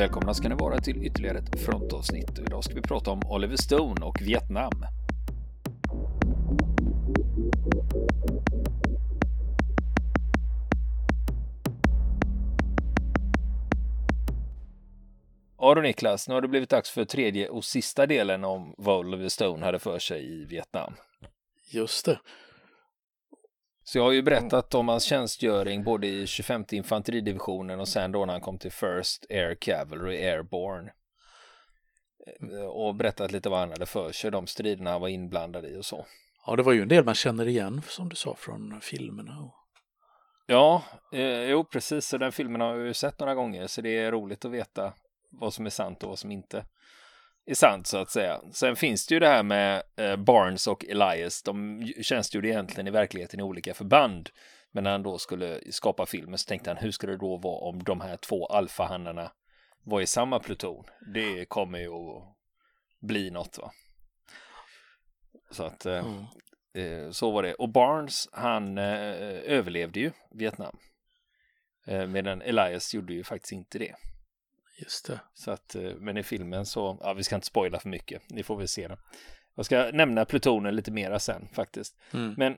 Välkomna ska ni vara till ytterligare ett frontavsnitt. Idag ska vi prata om Oliver Stone och Vietnam. Ja Niklas, nu har det blivit dags för tredje och sista delen om vad Oliver Stone hade för sig i Vietnam. Just det. Så jag har ju berättat om hans tjänstgöring både i 25 infanteridivisionen och sen då när han kom till First Air Cavalry Airborne. Eh, och berättat lite vad han hade för sig, de striderna han var inblandad i och så. Ja, det var ju en del man känner igen som du sa från filmerna. Ja, eh, jo precis, så den filmen har jag ju sett några gånger så det är roligt att veta vad som är sant och vad som inte är sant så att säga. Sen finns det ju det här med eh, Barnes och Elias. De tjänstgjorde egentligen i verkligheten i olika förband. Men när han då skulle skapa filmen så tänkte han hur ska det då vara om de här två alfahannarna var i samma pluton? Det kommer ju att bli något va. Så att eh, mm. eh, så var det. Och Barnes han eh, överlevde ju Vietnam. Eh, medan Elias gjorde ju faktiskt inte det. Just det. Så att, eh, men i filmen så, ja vi ska inte spoila för mycket, ni får väl se den. Jag ska nämna plutonen lite mera sen faktiskt. Mm. Men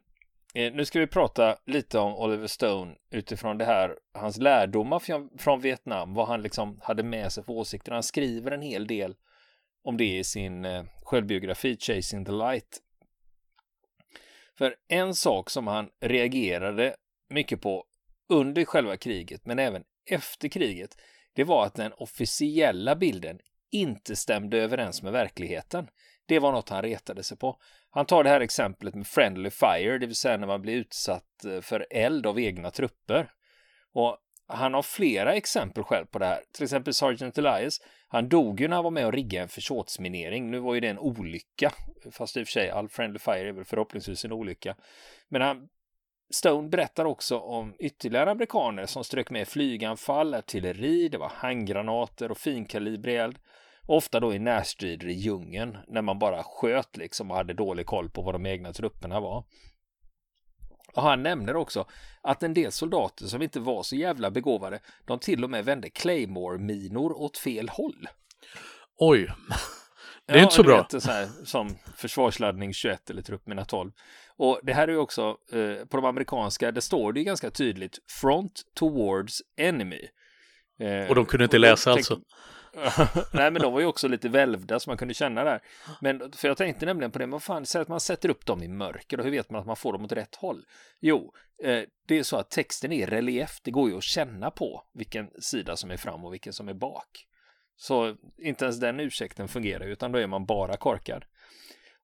eh, nu ska vi prata lite om Oliver Stone utifrån det här, hans lärdomar från, från Vietnam, vad han liksom hade med sig för åsikter. Han skriver en hel del om det i sin eh, självbiografi Chasing the Light. För en sak som han reagerade mycket på under själva kriget, men även efter kriget, det var att den officiella bilden inte stämde överens med verkligheten. Det var något han retade sig på. Han tar det här exemplet med friendly fire, det vill säga när man blir utsatt eh, för eld av egna trupper. Och han har flera exempel själv på det här. Till exempel Sergeant Elias. Han dog ju när han var med och riggade en försåtsminering. Nu var ju det en olycka, fast i och för sig all friendly fire är väl förhoppningsvis en olycka. Men han Stone berättar också om ytterligare amerikaner som strök med flyganfall, artilleri, det var handgranater och finkalibrig eld. Ofta då i närstrider i djungeln när man bara sköt liksom och hade dålig koll på vad de egna trupperna var. Och han nämner också att en del soldater som inte var så jävla begåvade, de till och med vände Claymore-minor åt fel håll. Oj, det är ja, inte så bra. Vet, så här, som försvarsladdning 21 eller truppmina 12. Och det här är ju också eh, på de amerikanska, det står det ju ganska tydligt front towards enemy. Eh, och de kunde inte läsa alltså? Nej, men de var ju också lite välvda så man kunde känna där. Men för jag tänkte nämligen på det, men fan, säg att man sätter upp dem i mörker och hur vet man att man får dem åt rätt håll? Jo, eh, det är så att texten är relief. Det går ju att känna på vilken sida som är fram och vilken som är bak. Så inte ens den ursäkten fungerar utan då är man bara korkad.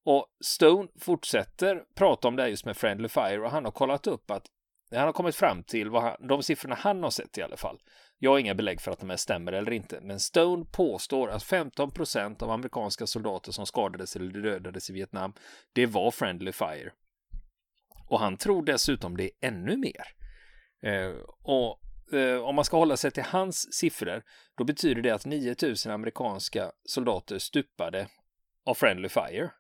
Och Stone fortsätter prata om det här just med Friendly Fire och han har kollat upp att han har kommit fram till vad han, de siffrorna han har sett i alla fall. Jag har inga belägg för att de här stämmer eller inte, men Stone påstår att 15 procent av amerikanska soldater som skadades eller dödades i Vietnam, det var Friendly Fire. Och han tror dessutom det är ännu mer. Eh, och eh, om man ska hålla sig till hans siffror, då betyder det att 9000 amerikanska soldater stupade av Friendly Fire.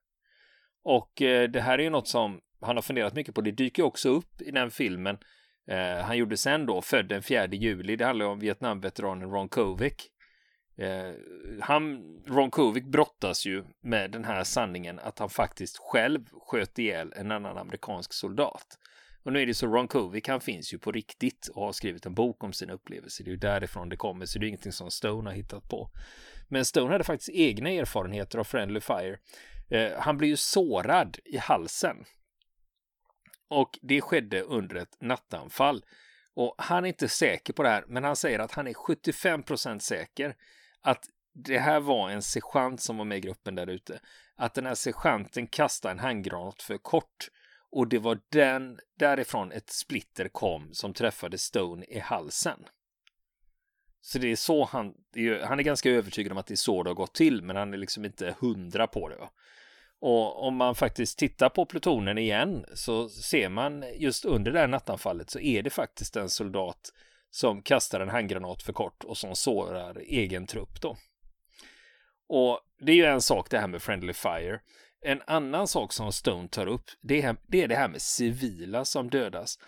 Och eh, det här är ju något som han har funderat mycket på. Det dyker också upp i den filmen eh, han gjorde sen då, född den 4 juli. Det handlar om Vietnamveteranen Ron Kovic. Eh, han, Ron Kovic brottas ju med den här sanningen att han faktiskt själv sköt ihjäl en annan amerikansk soldat. Och nu är det så Ron Kovic, han finns ju på riktigt och har skrivit en bok om sina upplevelser. Det är ju därifrån det kommer, så det är ingenting som Stone har hittat på. Men Stone hade faktiskt egna erfarenheter av Friendly Fire. Eh, han blir ju sårad i halsen. Och det skedde under ett nattanfall. Och han är inte säker på det här, men han säger att han är 75% säker att det här var en sergeant som var med i gruppen där ute. Att den här sergeanten kastade en handgranat för kort och det var den därifrån ett splitter kom som träffade Stone i halsen. Så det är så han, han är ganska övertygad om att det är så det har gått till, men han är liksom inte hundra på det. Va? Och om man faktiskt tittar på plutonen igen så ser man just under det här nattanfallet så är det faktiskt en soldat som kastar en handgranat för kort och som sårar egen trupp då. Och det är ju en sak det här med friendly fire. En annan sak som Stone tar upp, det är, det är det här med civila som dödas.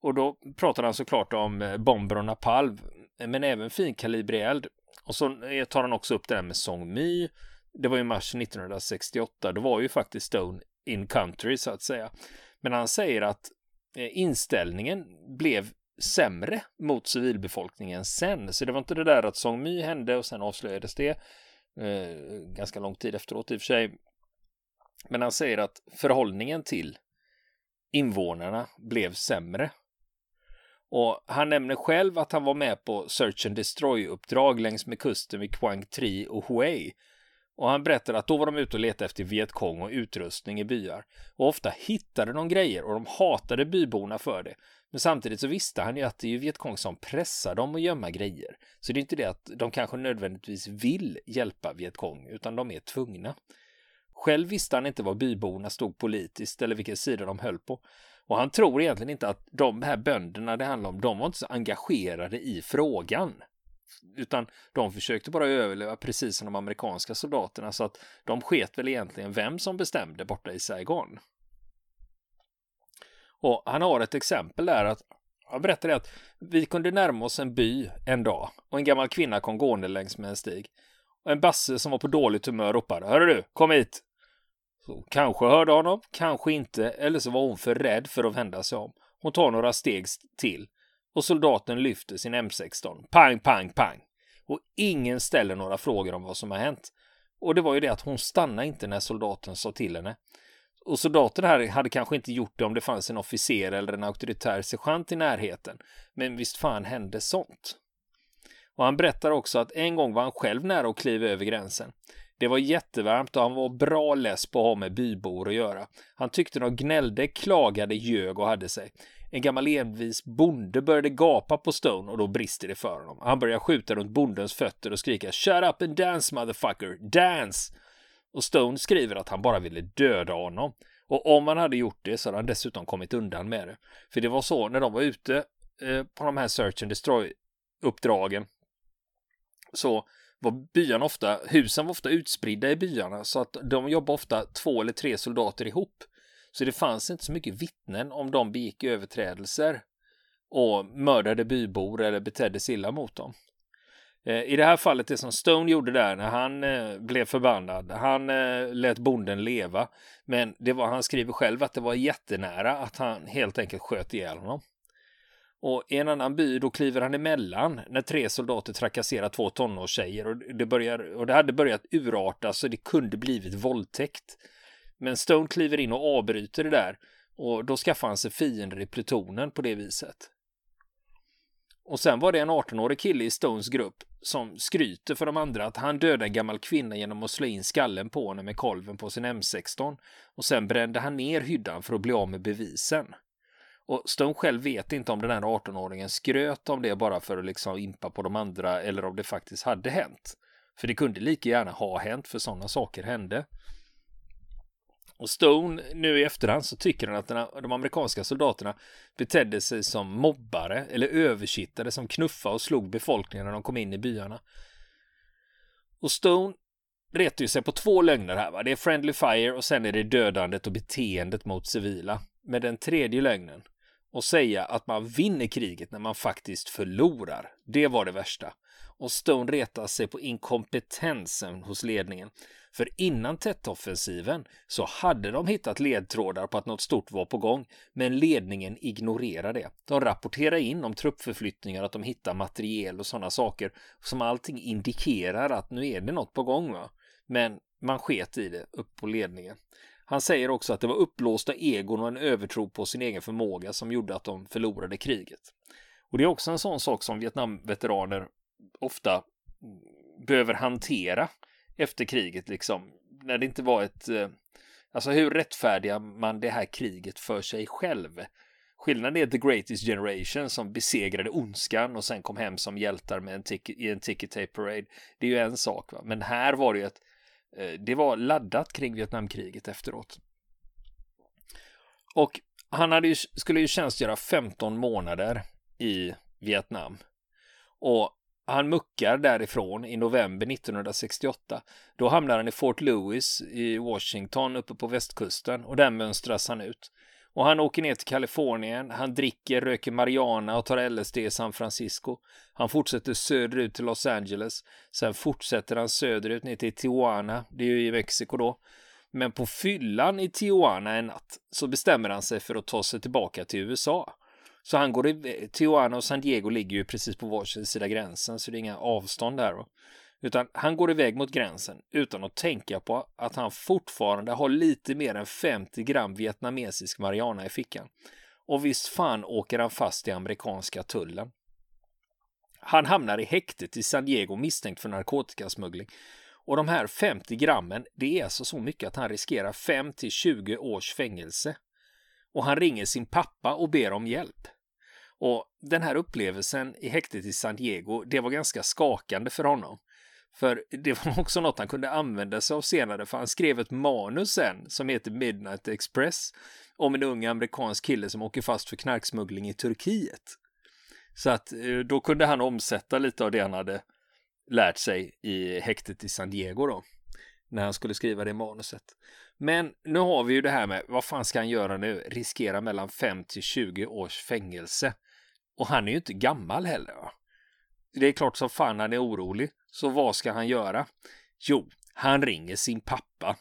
Och då pratar han såklart om eh, bomber och napalm, men även finkalibrig eld. Och så tar han också upp det här med Song My. Det var ju mars 1968. Då var ju faktiskt Stone in country så att säga. Men han säger att eh, inställningen blev sämre mot civilbefolkningen sen. Så det var inte det där att Song My hände och sen avslöjades det eh, ganska lång tid efteråt i och för sig. Men han säger att förhållningen till invånarna blev sämre. Och han nämner själv att han var med på Search and Destroy-uppdrag längs med kusten vid Quang Tri och Huey och han berättar att då var de ute och letade efter Vietkong och utrustning i byar. Och ofta hittade de grejer och de hatade byborna för det. Men samtidigt så visste han ju att det är ju Vietkong som pressar dem att gömma grejer. Så det är inte det att de kanske nödvändigtvis vill hjälpa Vietkong, utan de är tvungna. Själv visste han inte var byborna stod politiskt eller vilken sida de höll på. Och han tror egentligen inte att de här bönderna det handlar om, de var inte så engagerade i frågan. Utan de försökte bara överleva precis som de amerikanska soldaterna så att de sket väl egentligen vem som bestämde borta i Saigon. Och han har ett exempel där att han berättade att vi kunde närma oss en by en dag och en gammal kvinna kom gående längs med en stig. Och en basse som var på dåligt humör ropade Hörru du, kom hit! Så kanske hörde honom, kanske inte, eller så var hon för rädd för att vända sig om. Hon tar några steg till och soldaten lyfter sin M16. Pang, pang, pang! Och ingen ställer några frågor om vad som har hänt. Och det var ju det att hon stannade inte när soldaten sa till henne. Och soldaten här hade kanske inte gjort det om det fanns en officer eller en auktoritär sergeant i närheten. Men visst fan hände sånt. Och han berättar också att en gång var han själv nära att kliva över gränsen. Det var jättevarmt och han var bra less på att ha med bybor att göra. Han tyckte de gnällde, klagade, ljög och hade sig. En gammal envis bonde började gapa på Stone och då brister det för honom. Han börjar skjuta runt bondens fötter och skrika Shut up and dance motherfucker, dance! Och Stone skriver att han bara ville döda honom. Och om han hade gjort det så hade han dessutom kommit undan med det. För det var så när de var ute eh, på de här Search and Destroy uppdragen så var byarna ofta, husen var ofta utspridda i byarna så att de jobbade ofta två eller tre soldater ihop. Så det fanns inte så mycket vittnen om de begick överträdelser och mördade bybor eller betedde sig illa mot dem. Eh, I det här fallet, det som Stone gjorde där när han eh, blev förbannad, han eh, lät bonden leva. Men det var, han skriver själv att det var jättenära att han helt enkelt sköt ihjäl honom. Och i en annan by då kliver han emellan när tre soldater trakasserar två tonårstjejer och det, börjar, och det hade börjat urarta så det kunde blivit våldtäkt. Men Stone kliver in och avbryter det där och då skaffar han sig fiender i plutonen på det viset. Och sen var det en 18-årig kille i Stones grupp som skryter för de andra att han dödade en gammal kvinna genom att slå in skallen på henne med kolven på sin M16 och sen brände han ner hyddan för att bli av med bevisen. Och Stone själv vet inte om den här 18-åringen skröt om det bara för att liksom impa på de andra eller om det faktiskt hade hänt. För det kunde lika gärna ha hänt för sådana saker hände. Och Stone nu i efterhand så tycker han att de amerikanska soldaterna betedde sig som mobbare eller översittare som knuffade och slog befolkningen när de kom in i byarna. Och Stone retar ju sig på två lögner här. Va? Det är friendly fire och sen är det dödandet och beteendet mot civila. Med den tredje lögnen och säga att man vinner kriget när man faktiskt förlorar. Det var det värsta. Och Stone retar sig på inkompetensen hos ledningen. För innan Tet-offensiven så hade de hittat ledtrådar på att något stort var på gång, men ledningen ignorerar det. De rapporterar in om truppförflyttningar, att de hittar materiel och sådana saker som allting indikerar att nu är det något på gång. Va? Men man sket i det upp på ledningen. Han säger också att det var uppblåsta egon och en övertro på sin egen förmåga som gjorde att de förlorade kriget. Och det är också en sån sak som Vietnamveteraner ofta behöver hantera efter kriget, liksom. När det inte var ett... Eh, alltså hur rättfärdigar man det här kriget för sig själv? Skillnaden är The Greatest Generation som besegrade ondskan och sen kom hem som hjältar med en i en ticket tape parade. Det är ju en sak, va? men här var det ju ett Eh, det var laddat kring Vietnamkriget efteråt. Och han hade ju, skulle ju tjänstgöra 15 månader i Vietnam. Och han muckar därifrån i november 1968. Då hamnar han i Fort Lewis i Washington uppe på västkusten och där mönstras han ut. Och han åker ner till Kalifornien, han dricker, röker marijuana och tar LSD i San Francisco. Han fortsätter söderut till Los Angeles. Sen fortsätter han söderut ner till Tijuana, det är ju i Mexiko då. Men på fyllan i Tijuana en natt så bestämmer han sig för att ta sig tillbaka till USA. Så han går i Tijuana och San Diego ligger ju precis på varsin sida gränsen så det är inga avstånd där. Då. Utan han går iväg mot gränsen utan att tänka på att han fortfarande har lite mer än 50 gram vietnamesisk marijuana i fickan. Och visst fan åker han fast i amerikanska tullen. Han hamnar i häktet i San Diego misstänkt för narkotikasmuggling. Och de här 50 grammen, det är alltså så mycket att han riskerar 5 till 20 års fängelse. Och han ringer sin pappa och ber om hjälp. Och den här upplevelsen i häktet i San Diego, det var ganska skakande för honom. För det var också något han kunde använda sig av senare, för han skrev ett manus sen som heter Midnight Express om en ung amerikansk kille som åker fast för knarksmuggling i Turkiet. Så att eh, då kunde han omsätta lite av det han hade lärt sig i häktet i San Diego då, när han skulle skriva det manuset. Men nu har vi ju det här med vad fan ska han göra nu? Riskera mellan 5 till 20 års fängelse. Och han är ju inte gammal heller. Va? Det är klart som fan han är orolig. Så vad ska han göra? Jo, han ringer sin pappa.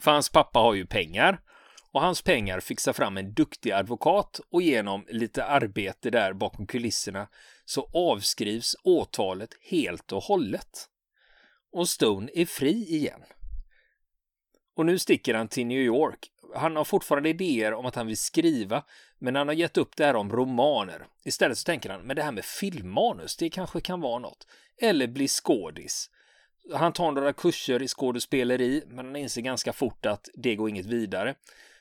För hans pappa har ju pengar och hans pengar fixar fram en duktig advokat och genom lite arbete där bakom kulisserna så avskrivs åtalet helt och hållet. Och Stone är fri igen. Och nu sticker han till New York. Han har fortfarande idéer om att han vill skriva, men han har gett upp det här om romaner. Istället så tänker han, men det här med filmmanus, det kanske kan vara något. Eller bli skådis. Han tar några kurser i skådespeleri, men han inser ganska fort att det går inget vidare.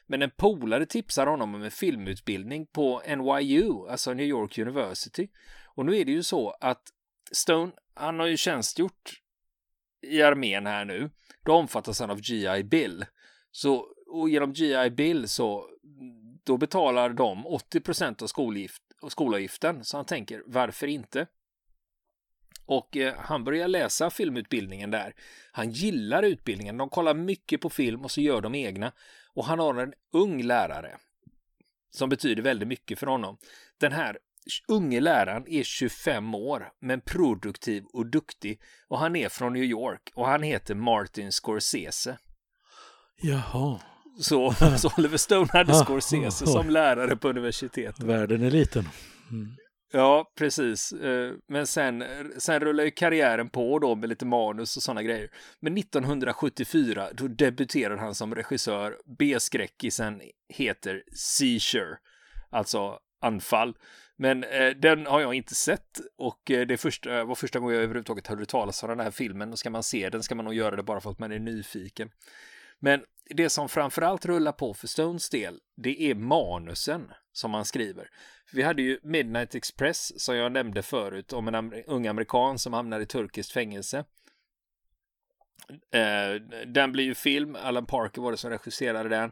Men en polare tipsar honom om en filmutbildning på NYU, alltså New York University. Och nu är det ju så att Stone, han har ju tjänstgjort i armén här nu. Då omfattas han av GI Bill. Så, och genom GI Bill så då betalar de 80 procent av skolgift, skolavgiften. Så han tänker, varför inte? Och eh, han börjar läsa filmutbildningen där. Han gillar utbildningen. De kollar mycket på film och så gör de egna. Och han har en ung lärare som betyder väldigt mycket för honom. Den här unge läraren är 25 år, men produktiv och duktig och han är från New York och han heter Martin Scorsese. Jaha. Så, så Oliver Stone hade Scorsese som lärare på universitetet. Världen är liten. Mm. Ja, precis. Eh, men sen, sen rullar ju karriären på då med lite manus och sådana grejer. Men 1974, då debuterar han som regissör. B-skräckisen heter Seizure, alltså anfall. Men eh, den har jag inte sett och eh, det första, var första gången jag överhuvudtaget hörde talas om den här filmen. Och ska man se den ska man nog göra det bara för att man är nyfiken. Men det som framförallt rullar på för Stones del, det är manusen som han skriver. Vi hade ju Midnight Express som jag nämnde förut om en ung amerikan som hamnar i turkiskt fängelse. Eh, den blir ju film, Alan Parker var det som regisserade den.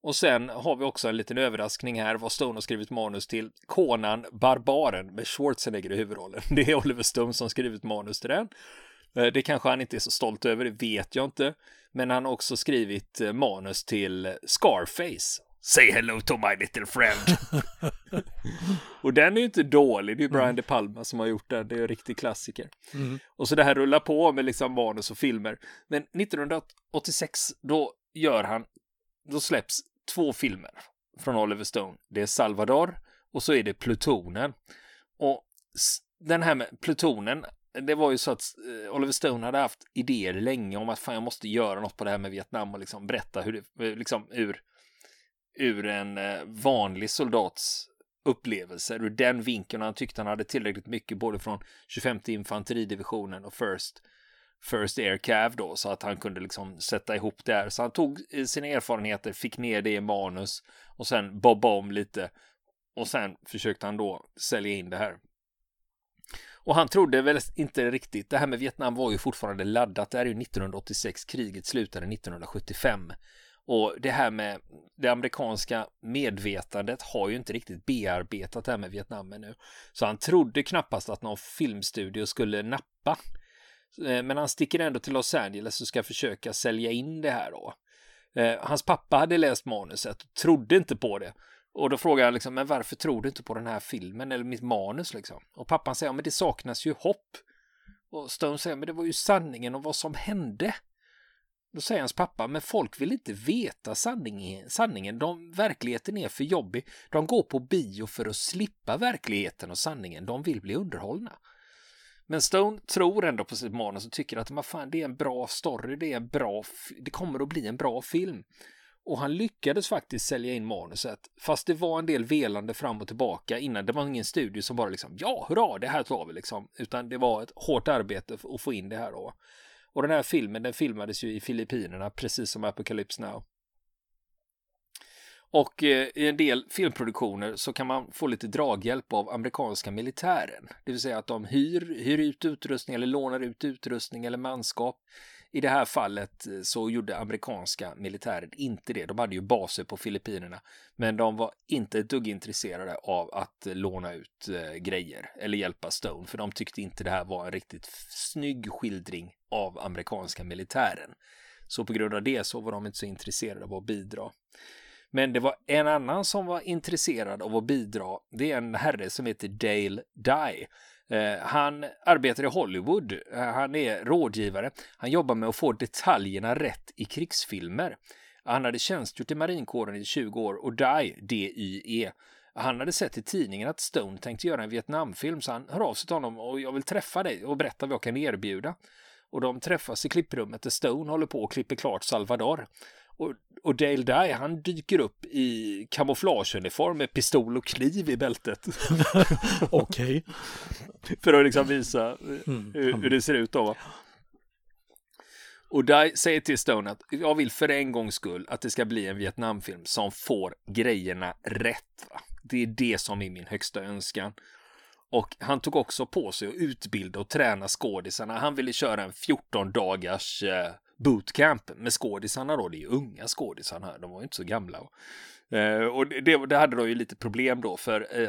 Och sen har vi också en liten överraskning här vad Stone har skrivit manus till. Konan, Barbaren med Schwarzenegger i huvudrollen. Det är Oliver Stone som skrivit manus till den. Eh, det kanske han inte är så stolt över, det vet jag inte. Men han har också skrivit eh, manus till Scarface. Say hello to my little friend. och den är ju inte dålig, det är Brian mm. De Palma som har gjort den, det är en riktig klassiker. Mm. Och så det här rullar på med liksom manus och filmer. Men 1986, då gör han, då släpps två filmer från Oliver Stone. Det är Salvador och så är det Plutonen. Och den här med Plutonen, det var ju så att eh, Oliver Stone hade haft idéer länge om att fan jag måste göra något på det här med Vietnam och liksom berätta hur det, eh, liksom ur, ur en eh, vanlig soldats upplevelser ur den vinkeln. Han tyckte han hade tillräckligt mycket både från 25 infanteridivisionen och First First Air Cav då så att han kunde liksom sätta ihop det här. Så han tog sina erfarenheter, fick ner det i manus och sen bobba om lite och sen försökte han då sälja in det här. Och han trodde väl inte riktigt, det här med Vietnam var ju fortfarande laddat, det här är ju 1986, kriget slutade 1975. Och det här med det amerikanska medvetandet har ju inte riktigt bearbetat det här med Vietnam ännu. Så han trodde knappast att någon filmstudio skulle nappa. Eh, men han sticker ändå till Los Angeles och ska försöka sälja in det här då. Eh, hans pappa hade läst manuset och trodde inte på det. Och då frågar jag liksom, men varför tror du inte på den här filmen eller mitt manus liksom? Och pappan säger, ja, men det saknas ju hopp. Och Stone säger, men det var ju sanningen om vad som hände. Då säger hans pappa, men folk vill inte veta sanningen. sanningen. De, verkligheten är för jobbig. De går på bio för att slippa verkligheten och sanningen. De vill bli underhållna. Men Stone tror ändå på sitt manus och tycker att man fan, det är en bra story, det är en bra, det kommer att bli en bra film. Och han lyckades faktiskt sälja in manuset, fast det var en del velande fram och tillbaka innan. Det var ingen studio som bara liksom, ja, hurra, det här tar vi liksom, utan det var ett hårt arbete att få in det här då. Och den här filmen, den filmades ju i Filippinerna, precis som Apocalypse Now. Och eh, i en del filmproduktioner så kan man få lite draghjälp av amerikanska militären. Det vill säga att de hyr, hyr ut utrustning eller lånar ut utrustning eller manskap. I det här fallet eh, så gjorde amerikanska militären inte det. De hade ju baser på Filippinerna, men de var inte ett dugg intresserade av att eh, låna ut eh, grejer eller hjälpa Stone, för de tyckte inte det här var en riktigt snygg skildring av amerikanska militären. Så på grund av det så var de inte så intresserade av att bidra. Men det var en annan som var intresserad av att bidra. Det är en herre som heter Dale Dye. Eh, han arbetar i Hollywood. Eh, han är rådgivare. Han jobbar med att få detaljerna rätt i krigsfilmer. Han hade tjänstgjort i marinkåren i 20 år och DIE, D-Y-E, han hade sett i tidningen att Stone tänkte göra en Vietnamfilm så han hör av sig till honom och jag vill träffa dig och berätta vad jag kan erbjuda. Och de träffas i klipprummet där Stone håller på och klipper klart Salvador. Och, och Dale Dye, han dyker upp i kamouflageuniform med pistol och kniv i bältet. Okej. För att liksom visa mm. hur, hur, det ser ut då. Va? Och Dye säger till Stone att jag vill för en gångs skull att det ska bli en Vietnamfilm som får grejerna rätt. Va? Det är det som är min högsta önskan. Och han tog också på sig att utbilda och träna skådisarna. Han ville köra en 14 dagars eh, bootcamp med skådisarna då. Det är unga skådisarna här, de var ju inte så gamla. Uh, och det, det, hade då ju lite problem då för uh,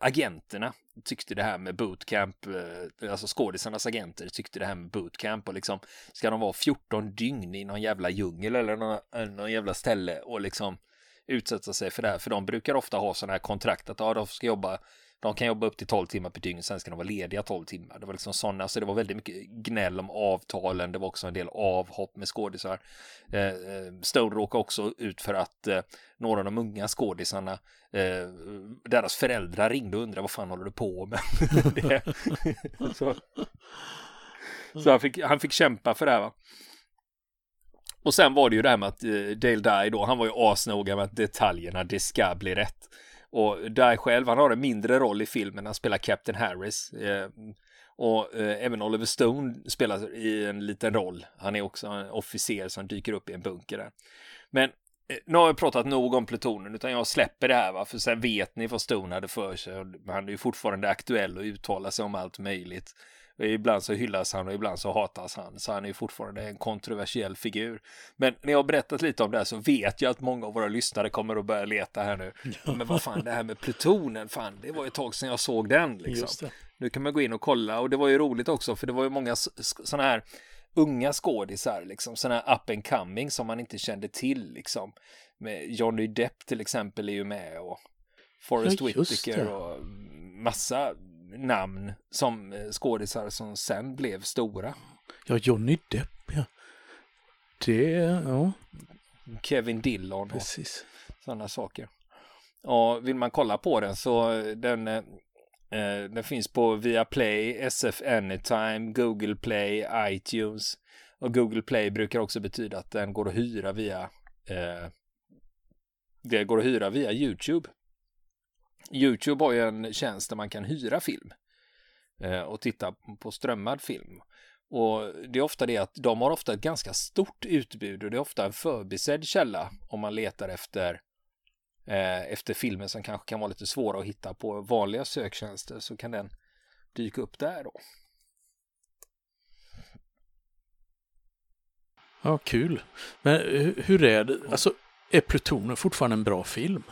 agenterna tyckte det här med bootcamp, uh, alltså skådisarnas agenter tyckte det här med bootcamp och liksom ska de vara 14 dygn i någon jävla djungel eller någon, någon jävla ställe och liksom utsätta sig för det här, för de brukar ofta ha sådana här kontrakt att ja, de ska jobba de kan jobba upp till 12 timmar per dygn, sen ska de vara lediga 12 timmar. Det var liksom sådana, så alltså, det var väldigt mycket gnäll om avtalen. Det var också en del avhopp med skådisar. Eh, eh, Stone råkade också ut för att eh, några av de unga skådisarna, eh, deras föräldrar ringde och undrade vad fan håller du på med? så så han, fick, han fick kämpa för det här va. Och sen var det ju det här med att eh, Dale Dye då, han var ju asnoga med att detaljerna, det ska bli rätt. Och Dye själv, han har en mindre roll i filmen, han spelar Captain Harris. Eh, och eh, även Oliver Stone spelar i en liten roll. Han är också en officer som dyker upp i en bunker där. Men eh, nu har jag pratat nog om plutonen, utan jag släpper det här, va? för sen vet ni vad Stone hade för sig. Han är ju fortfarande aktuell och uttalar sig om allt möjligt. Ibland så hyllas han och ibland så hatas han, så han är fortfarande en kontroversiell figur. Men när jag har berättat lite om det här så vet jag att många av våra lyssnare kommer att börja leta här nu. Men vad fan, det här med plutonen, fan, det var ett tag sedan jag såg den. Liksom. Nu kan man gå in och kolla och det var ju roligt också, för det var ju många sådana här unga skådisar, liksom sådana här up and coming som man inte kände till, liksom. Med Johnny Depp till exempel är ju med och Forrest ja, Whitaker och massa namn som eh, skådisar som sen blev stora. Ja, Johnny Depp, ja. Det, ja. Kevin Dillon Precis. sådana saker. Och vill man kolla på den så den, eh, eh den finns på Viaplay, SF Anytime, Google Play, iTunes. Och Google Play brukar också betyda att den går att hyra via eh, det går att hyra via YouTube. YouTube har ju en tjänst där man kan hyra film eh, och titta på strömmad film. Och det är ofta det att de har ofta ett ganska stort utbud och det är ofta en förbisedd källa om man letar efter eh, efter filmer som kanske kan vara lite svåra att hitta på vanliga söktjänster så kan den dyka upp där då. Ja, kul. Men hur är det? Alltså, är Plutonen fortfarande en bra film?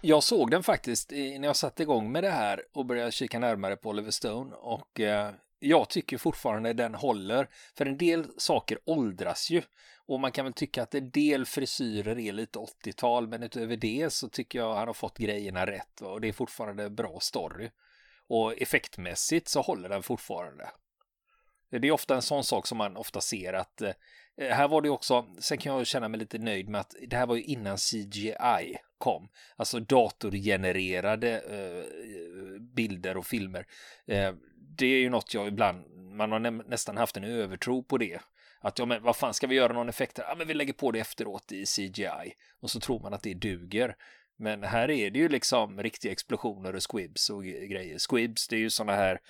Jag såg den faktiskt när jag satte igång med det här och började kika närmare på Oliver Stone och eh, jag tycker fortfarande den håller. För en del saker åldras ju. Och man kan väl tycka att en del frisyrer är lite 80-tal, men utöver det så tycker jag han har fått grejerna rätt och det är fortfarande bra story. Och effektmässigt så håller den fortfarande. Det är ofta en sån sak som man ofta ser att eh, här var det också, sen kan jag känna mig lite nöjd med att det här var ju innan CGI kom, alltså datorgenererade eh, bilder och filmer. Eh, det är ju något jag ibland, man har nä nästan haft en övertro på det. Att ja, men vad fan ska vi göra någon effekt? Ja, men vi lägger på det efteråt i CGI och så tror man att det duger. Men här är det ju liksom riktiga explosioner och squibs och grejer. Squibs, det är ju sådana här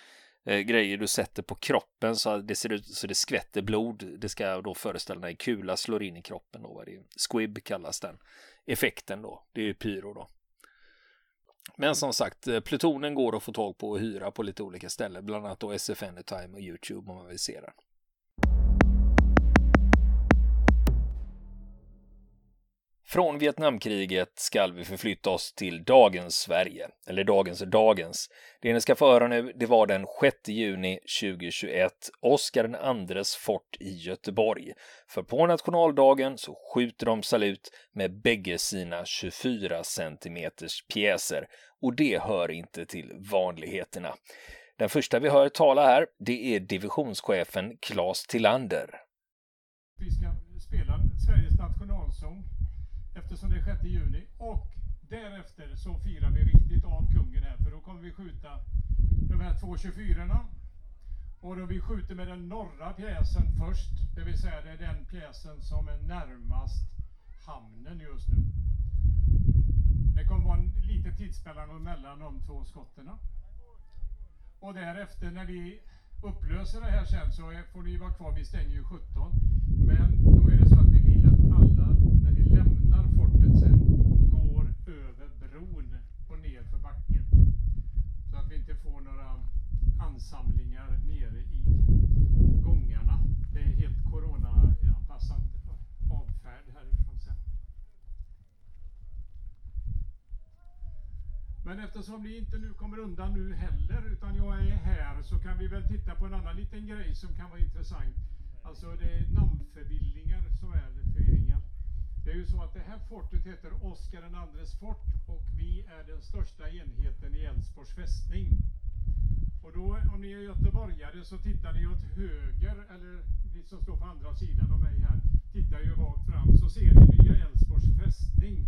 eh, grejer du sätter på kroppen så det ser ut så det skvätter blod. Det ska då föreställa när en kula slår in i kroppen. Då. Det är, squib kallas den effekten då. Det är ju pyro då. Men som sagt, eh, plutonen går att få tag på och hyra på lite olika ställen, bland annat då SF Anytime och Youtube om man vill se den. Från Vietnamkriget ska vi förflytta oss till dagens Sverige, eller dagens och dagens. Det ni ska få höra nu, det var den 6 juni 2021, Oscar IIs fort i Göteborg. För på nationaldagen så skjuter de salut med bägge sina 24 centimeters pjäser och det hör inte till vanligheterna. Den första vi hör tala här, det är divisionschefen Claes Tillander. Vi ska spela Sveriges nationalsång eftersom det är 6 juni. Och därefter så firar vi riktigt av kungen här, för då kommer vi skjuta de här två 24 och då vi skjuter med den norra pjäsen först, det vill säga det är den pjäsen som är närmast hamnen just nu. Det kommer vara en liten tidsmellanrum mellan de två skotten. Och därefter när vi upplöser det här sen så får ni vara kvar, vi stänger ju 17. Men då är det så att vi vill att alla, när vi lämnar fortet sen, går över bron och ner för backen. Så att vi inte får några ansamlingar nere i gångarna. Det är helt coronaanpassad avfärd härifrån sen. Men eftersom ni inte nu kommer undan nu heller, utan jag är här, så kan vi väl titta på en annan liten grej som kan vara intressant. Alltså det är namnförvirringar som är, eller förvirringar. Det är ju så att det här fortet heter Oskar IIs fort och vi är den största enheten i Älvsborgs fästning. Och då, om ni är göteborgare så tittar ni åt höger, eller ni som står på andra sidan av mig här, tittar ju rakt fram, så ser ni Nya Älvsborgs fästning.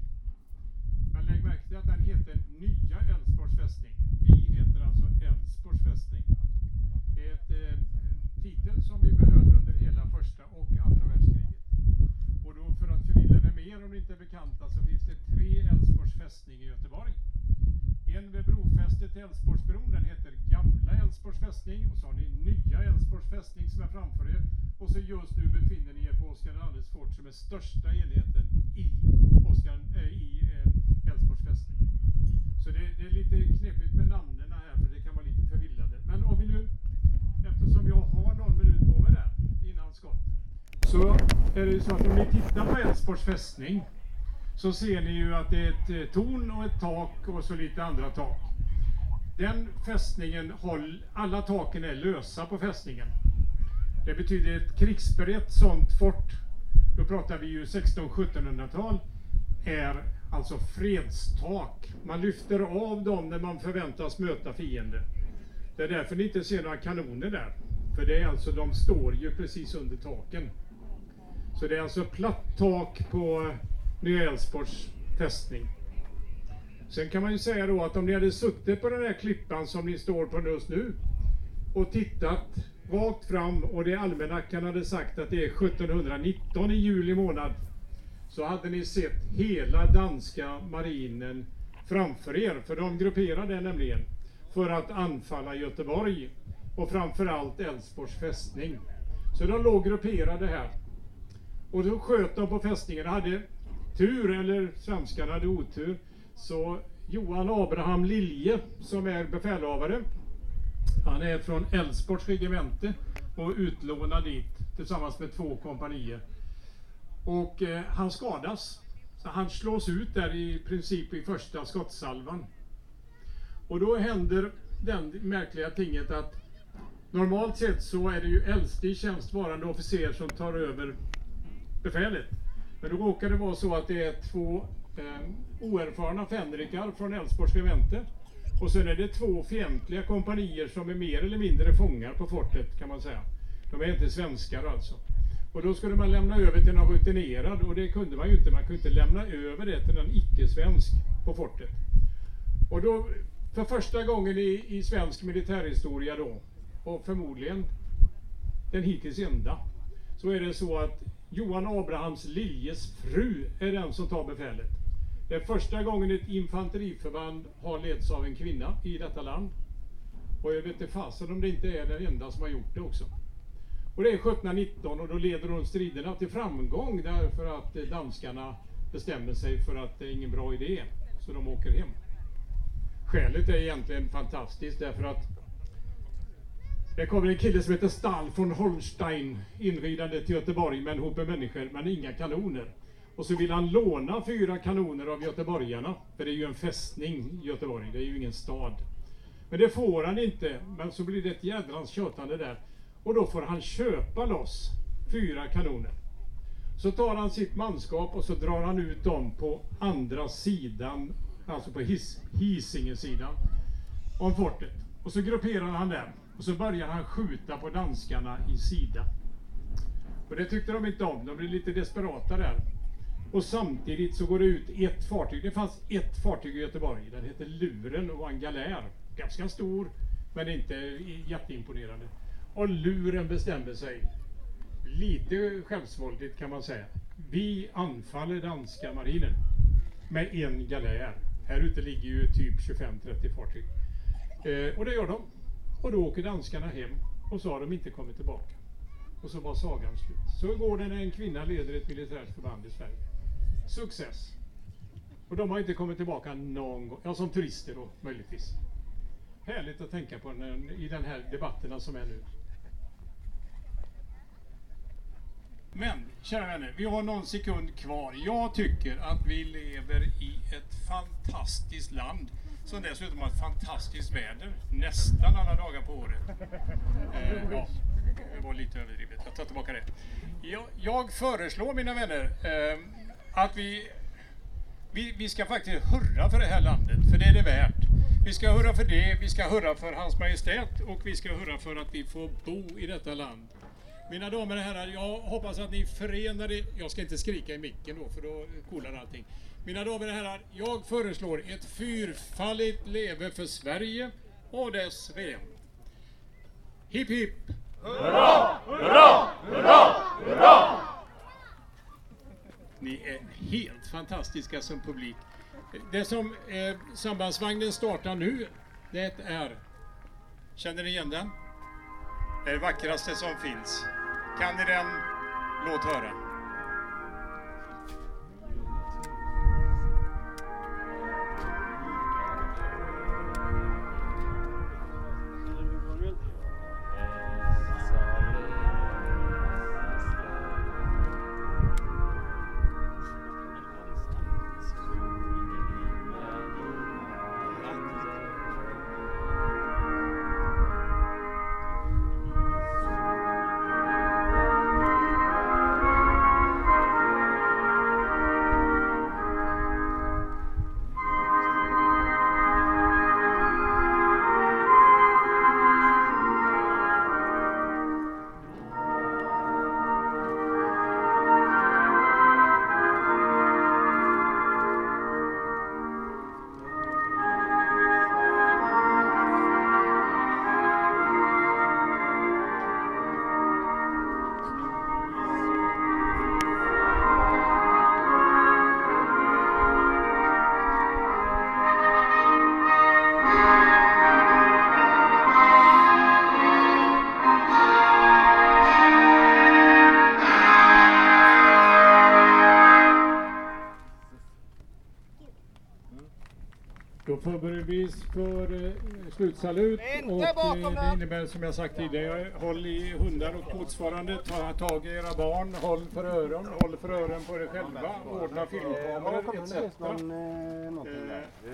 Men lägg märke till att den heter Nya Älvsborgs fästning. Vi heter alltså Älvsborgs fästning. Det är ett, eh, titel som vi behöll under hela första och andra världskriget. Och då för att er om ni inte är bekanta så finns det tre Älvsborgs fästning i Göteborg. En vid brofästet till Älvsborgsbron, den heter Gamla Älvsborgs fästning och så har ni Nya Älvsborgs fästning som är framför er. Och så just nu befinner ni er på Oskar Anders fort som är största enheten i Oskar, äh, i eh, äh, Älvsborgs fästning. Så det, det, är lite knepigt med namnen här för det kan vara lite förvillande. Men om vi nu, eftersom jag har någon minut på mig där innan skott. Så är det ju så att om ni tittar på Älvsborgs fästning så ser ni ju att det är ett eh, torn och ett tak och så lite andra tak. Den fästningen, alla taken är lösa på fästningen. Det betyder ett krigsberett sånt fort, då pratar vi ju 1600-1700-tal, är alltså fredstak. Man lyfter av dem när man förväntas möta fienden. Det är därför ni inte ser några kanoner där. För det är alltså, de står ju precis under taken. Så det är alltså platt tak på Nya Älvsborgs fästning. Sen kan man ju säga då att om ni hade suttit på den här klippan som ni står på just nu och tittat rakt fram och det almanackan hade sagt att det är 1719 i juli månad så hade ni sett hela danska marinen framför er, för de grupperade nämligen för att anfalla Göteborg och framförallt Älvsborgs fästning. Så de låg grupperade här. Och då sköt de på fästningen och hade tur, eller svenskarna hade otur, så Johan Abraham Lilje som är befälhavare, han är från Älvsborgs regemente och utlånad dit tillsammans med två kompanier. Och eh, han skadas. Så han slås ut där i princip i första skottsalvan. Och då händer den märkliga tinget att Normalt sett så är det ju äldste i tjänst varande officer som tar över befälet. Men då råkar det vara så att det är två eh, oerfarna fänrikar från Älvsborgs regemente. Och sen är det två fientliga kompanier som är mer eller mindre fångar på fortet kan man säga. De är inte svenskar alltså. Och då skulle man lämna över till någon rutinerad och det kunde man ju inte. Man kunde inte lämna över det till en icke-svensk på fortet. Och då, för första gången i, i svensk militärhistoria då, och förmodligen den hittills enda, så är det så att Johan Abrahams Liljes fru är den som tar befälet. Det är första gången ett infanteriförband har letts av en kvinna i detta land. Och jag vet inte fasen om det inte är den enda som har gjort det också. Och det är 1719 och då leder hon striderna till framgång därför att eh, danskarna bestämmer sig för att det är ingen bra idé. Så de åker hem. Skälet är egentligen fantastiskt därför att det kommer en kille som heter Stall von Holstein inridande till Göteborg med en hop människor men inga kanoner. Och så vill han låna fyra kanoner av göteborgarna. För det är ju en fästning Göteborg, det är ju ingen stad. Men det får han inte. Men så blir det ett jädrans tjötande där. Och då får han köpa loss fyra kanoner. Så tar han sitt manskap och så drar han ut dem på andra sidan, alltså på his, Hisingesidan om fortet. Och så grupperar han dem. Och så börjar han skjuta på danskarna i sida. Och det tyckte de inte om. De blev lite desperata där. Och samtidigt så går det ut ett fartyg. Det fanns ett fartyg i Göteborg. Den hette Luren och var en galär. Ganska stor, men inte jätteimponerande. Och Luren bestämde sig, lite självsvåldigt kan man säga. Vi anfaller danska marinen med en galär. Här ute ligger ju typ 25-30 fartyg. Eh, och det gör de. Och då åker danskarna hem och så har de inte kommit tillbaka. Och så var sagan slut. Så går det när en kvinna leder ett militärt förband i Sverige. Success. Och de har inte kommit tillbaka någon gång. Ja, som turister då möjligtvis. Härligt att tänka på när, i den här debatterna som är nu. Men, kära vänner, vi har någon sekund kvar. Jag tycker att vi lever i ett fantastiskt land som dessutom har ett fantastiskt väder nästan alla dagar på året. Eh, ja, det var lite överdrivet. Jag tar tillbaka det. Jag, jag föreslår, mina vänner, eh, att vi, vi, vi ska faktiskt hurra för det här landet, för det är det värt. Vi ska hurra för det, vi ska hurra för Hans Majestät och vi ska hurra för att vi får bo i detta land. Mina damer och herrar, jag hoppas att ni förenar er. Jag ska inte skrika i micken då, för då kolar allting. Mina damer och herrar, jag föreslår ett fyrfaldigt leve för Sverige och dess VM. Hipp hipp! Hurra, hurra, hurra, hurra! Ni är helt fantastiska som publik. Det som eh, sambandsvagnen startar nu, det är... Känner ni igen den? Det är det vackraste som finns. Kan ni den? Låt höra. Slutsalut och eh, det innebär som jag sagt tidigare, håll i hundar och motsvarande, ta tag i era barn, håll för öron, håll för öron på er själva, ordna filmkameror etc. Eh.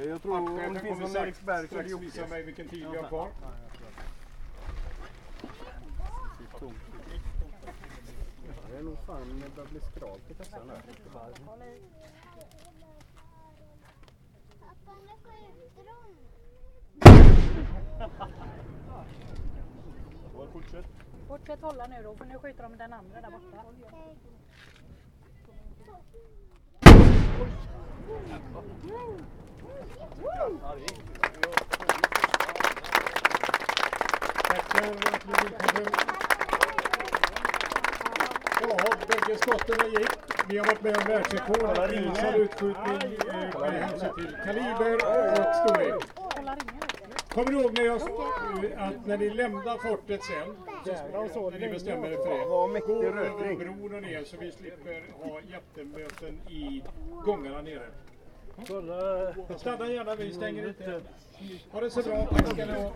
Eh, Jag tror Matchefen finns kommer någon strax, visa mig vilken tid vi har kvar. Ja, jag tror det. Det är nog fan, det börjar bli skralt i kassan där. Pappa, nu skjuter hon. Fortsätt. Fortsätt hålla nu då, för nu skjuter de den andra där borta. Ja, bägge skotten gick. Vi har varit med om världsrekord i salutskjutning eh, med hänsyn till kaliber och storlek. Kommer ni ihåg när jag att när ni lämnar fortet sen, så när ni bestämmer er för det, gå över bron och ner så vi slipper ha jättemöten i gångarna nere. Stanna gärna, vi stänger inte. Ha det så bra, tack ska ni ha.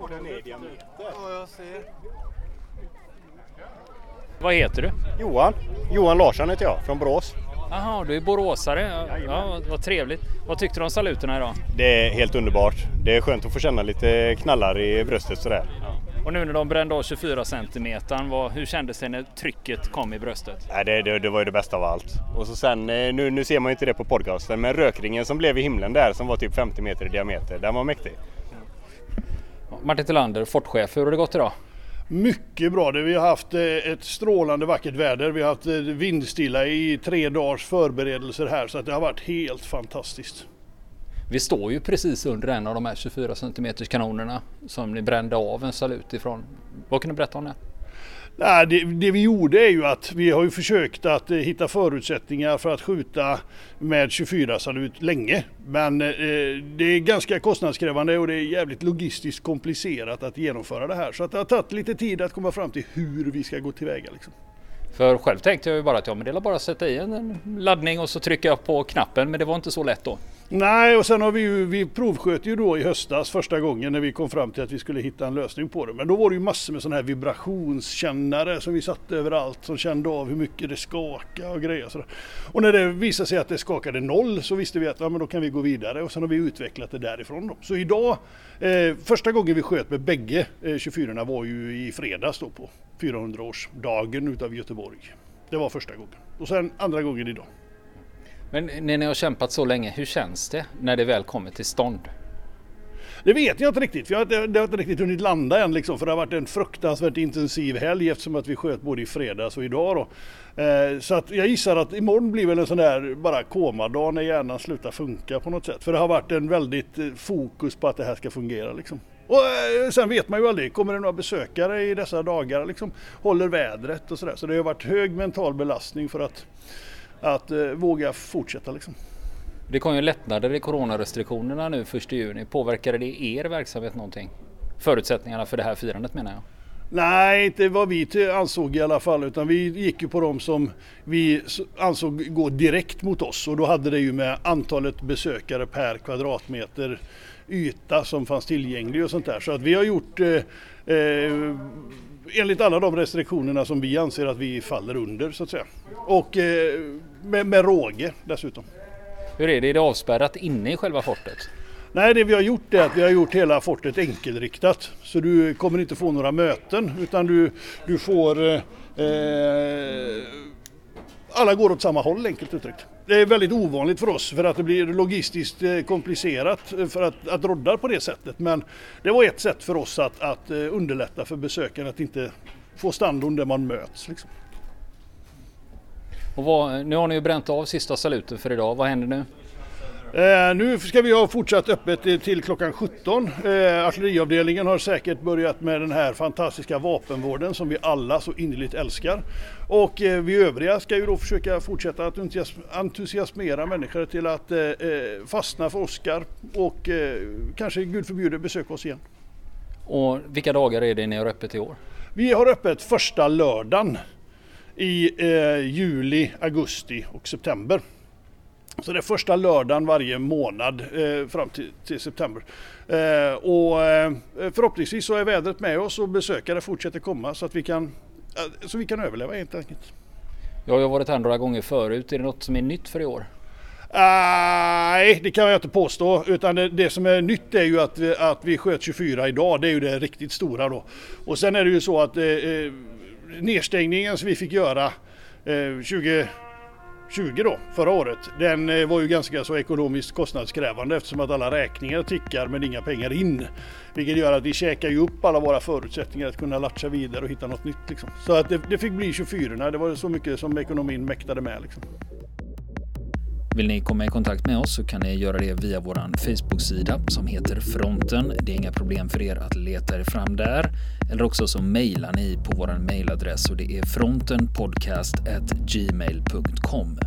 Vad heter du? Johan. Johan Larsson heter jag, från Borås. Jaha, du är boråsare. Ja, ja, vad trevligt. Vad tyckte du om saluterna idag? Det är helt underbart. Det är skönt att få känna lite knallar i bröstet sådär. Och nu när de brände av 24 centimetern, vad, hur kändes det när trycket kom i bröstet? Nej, det, det, det var ju det bästa av allt. Och så sen, eh, nu, nu ser man ju inte det på podcasten, men rökringen som blev i himlen där som var typ 50 meter i diameter, den var mäktig. Martin Tillander, fortchef, hur har det gått idag? Mycket bra. Vi har haft eh, ett strålande vackert väder. Vi har haft eh, vindstilla i tre dagars förberedelser här så att det har varit helt fantastiskt. Vi står ju precis under en av de här 24 cm kanonerna som ni brände av en salut ifrån. Vad kan du berätta om det? Nej, det, det vi gjorde är ju att vi har ju försökt att eh, hitta förutsättningar för att skjuta med 24 salut länge. Men eh, det är ganska kostnadskrävande och det är jävligt logistiskt komplicerat att genomföra det här. Så att det har tagit lite tid att komma fram till hur vi ska gå tillväga. Liksom. För själv tänkte jag ju bara att ja, men det är bara att sätta i en, laddning och så trycker jag på knappen, men det var inte så lätt då. Nej, och sen har vi ju, vi provsköt ju då i höstas första gången när vi kom fram till att vi skulle hitta en lösning på det. Men då var det ju massor med sådana här vibrationskännare som vi satte överallt som kände av hur mycket det skakade och grejer. och sådär. Och när det visade sig att det skakade noll så visste vi att ja, men då kan vi gå vidare och sen har vi utvecklat det därifrån. Då. Så idag, eh, första gången vi sköt med bägge eh, 24 var ju i fredags då på 400-årsdagen utav Göteborg. Det var första gången. Och sen andra gången idag. Men när ni har kämpat så länge, hur känns det när det väl kommer till stånd? Det vet jag inte riktigt, för jag, det, det har inte riktigt hunnit landa än liksom, för det har varit en fruktansvärt intensiv helg eftersom att vi sköt både i fredags och idag då. Eh, så att jag gissar att imorgon blir väl en sån där bara komadag när hjärnan slutar funka på något sätt. För det har varit en väldigt eh, fokus på att det här ska fungera liksom. Och eh, sen vet man ju aldrig, kommer det några besökare i dessa dagar liksom? Håller vädret och sådär. Så det har varit hög mental belastning för att, att eh, våga fortsätta liksom. Det kom ju lättnader i coronarestriktionerna nu 1 juni. Påverkade det er verksamhet någonting? Förutsättningarna för det här firandet menar jag. Nej, inte vad vi ansåg i alla fall utan vi gick ju på de som vi ansåg gå direkt mot oss och då hade det ju med antalet besökare per kvadratmeter yta som fanns tillgänglig och sånt där. Så att vi har gjort eh, eh, enligt alla de restriktionerna som vi anser att vi faller under så att säga. Och eh, med, med råge dessutom. Hur är det? Är det avspärrat inne i själva fortet? Nej, det vi har gjort är att vi har gjort hela fortet enkelriktat. Så du kommer inte få några möten utan du, du får... Eh, eh, alla går åt samma håll enkelt uttryckt. Det är väldigt ovanligt för oss för att det blir logistiskt eh, komplicerat eh, för att, att rodda på det sättet. Men det var ett sätt för oss att, att eh, underlätta för besökarna att inte få standon där man möts. Liksom. Och vad, nu har ni ju bränt av sista saluten för idag. Vad händer nu? Eh, nu ska vi ha fortsatt öppet till klockan 17. Eh, artilleriavdelningen har säkert börjat med den här fantastiska vapenvården som vi alla så innerligt älskar. Och eh, vi övriga ska ju då försöka fortsätta att entusiasm- entusiasmera människor till att eh, eh, fastna för Oscar och eh, kanske gud förbjude besöka oss igen. Och vilka dagar är det ni har öppet i år? Vi har öppet första lördagen i eh, juli, augusti och september. Så det är första lördagen varje månad eh, fram till, till september. Eh, och eh, förhoppningsvis så är vädret med oss och besökare fortsätter komma så att vi kan, eh, så vi kan överleva helt enkelt. Jag har varit här några gånger förut. Är det något som är nytt för i år? Nej, det kan jag inte påstå. Utan det, det som är nytt är ju att, vi- att vi sköt 24 idag. Det är ju det riktigt stora då. Och sen är det ju så att eh, eh, nedstängningen som vi fick göra eh, 20 20 då, förra året, den eh, var ju ganska så ekonomiskt kostnadskrävande eftersom att alla räkningar tickar men inga pengar in. Vilket gör att vi käkar ju upp alla våra förutsättningar att kunna latcha vidare och hitta något nytt. Liksom. Så att det, det fick bli 24 det var så mycket som ekonomin mäktade med. Liksom. Vill ni komma i kontakt med oss så kan ni göra det via vår Facebook-sida som heter Fronten. Det är inga problem för er att leta er fram där. Eller också så mejlar ni på vår mejladress och det är frontenpodcast.gmail.com.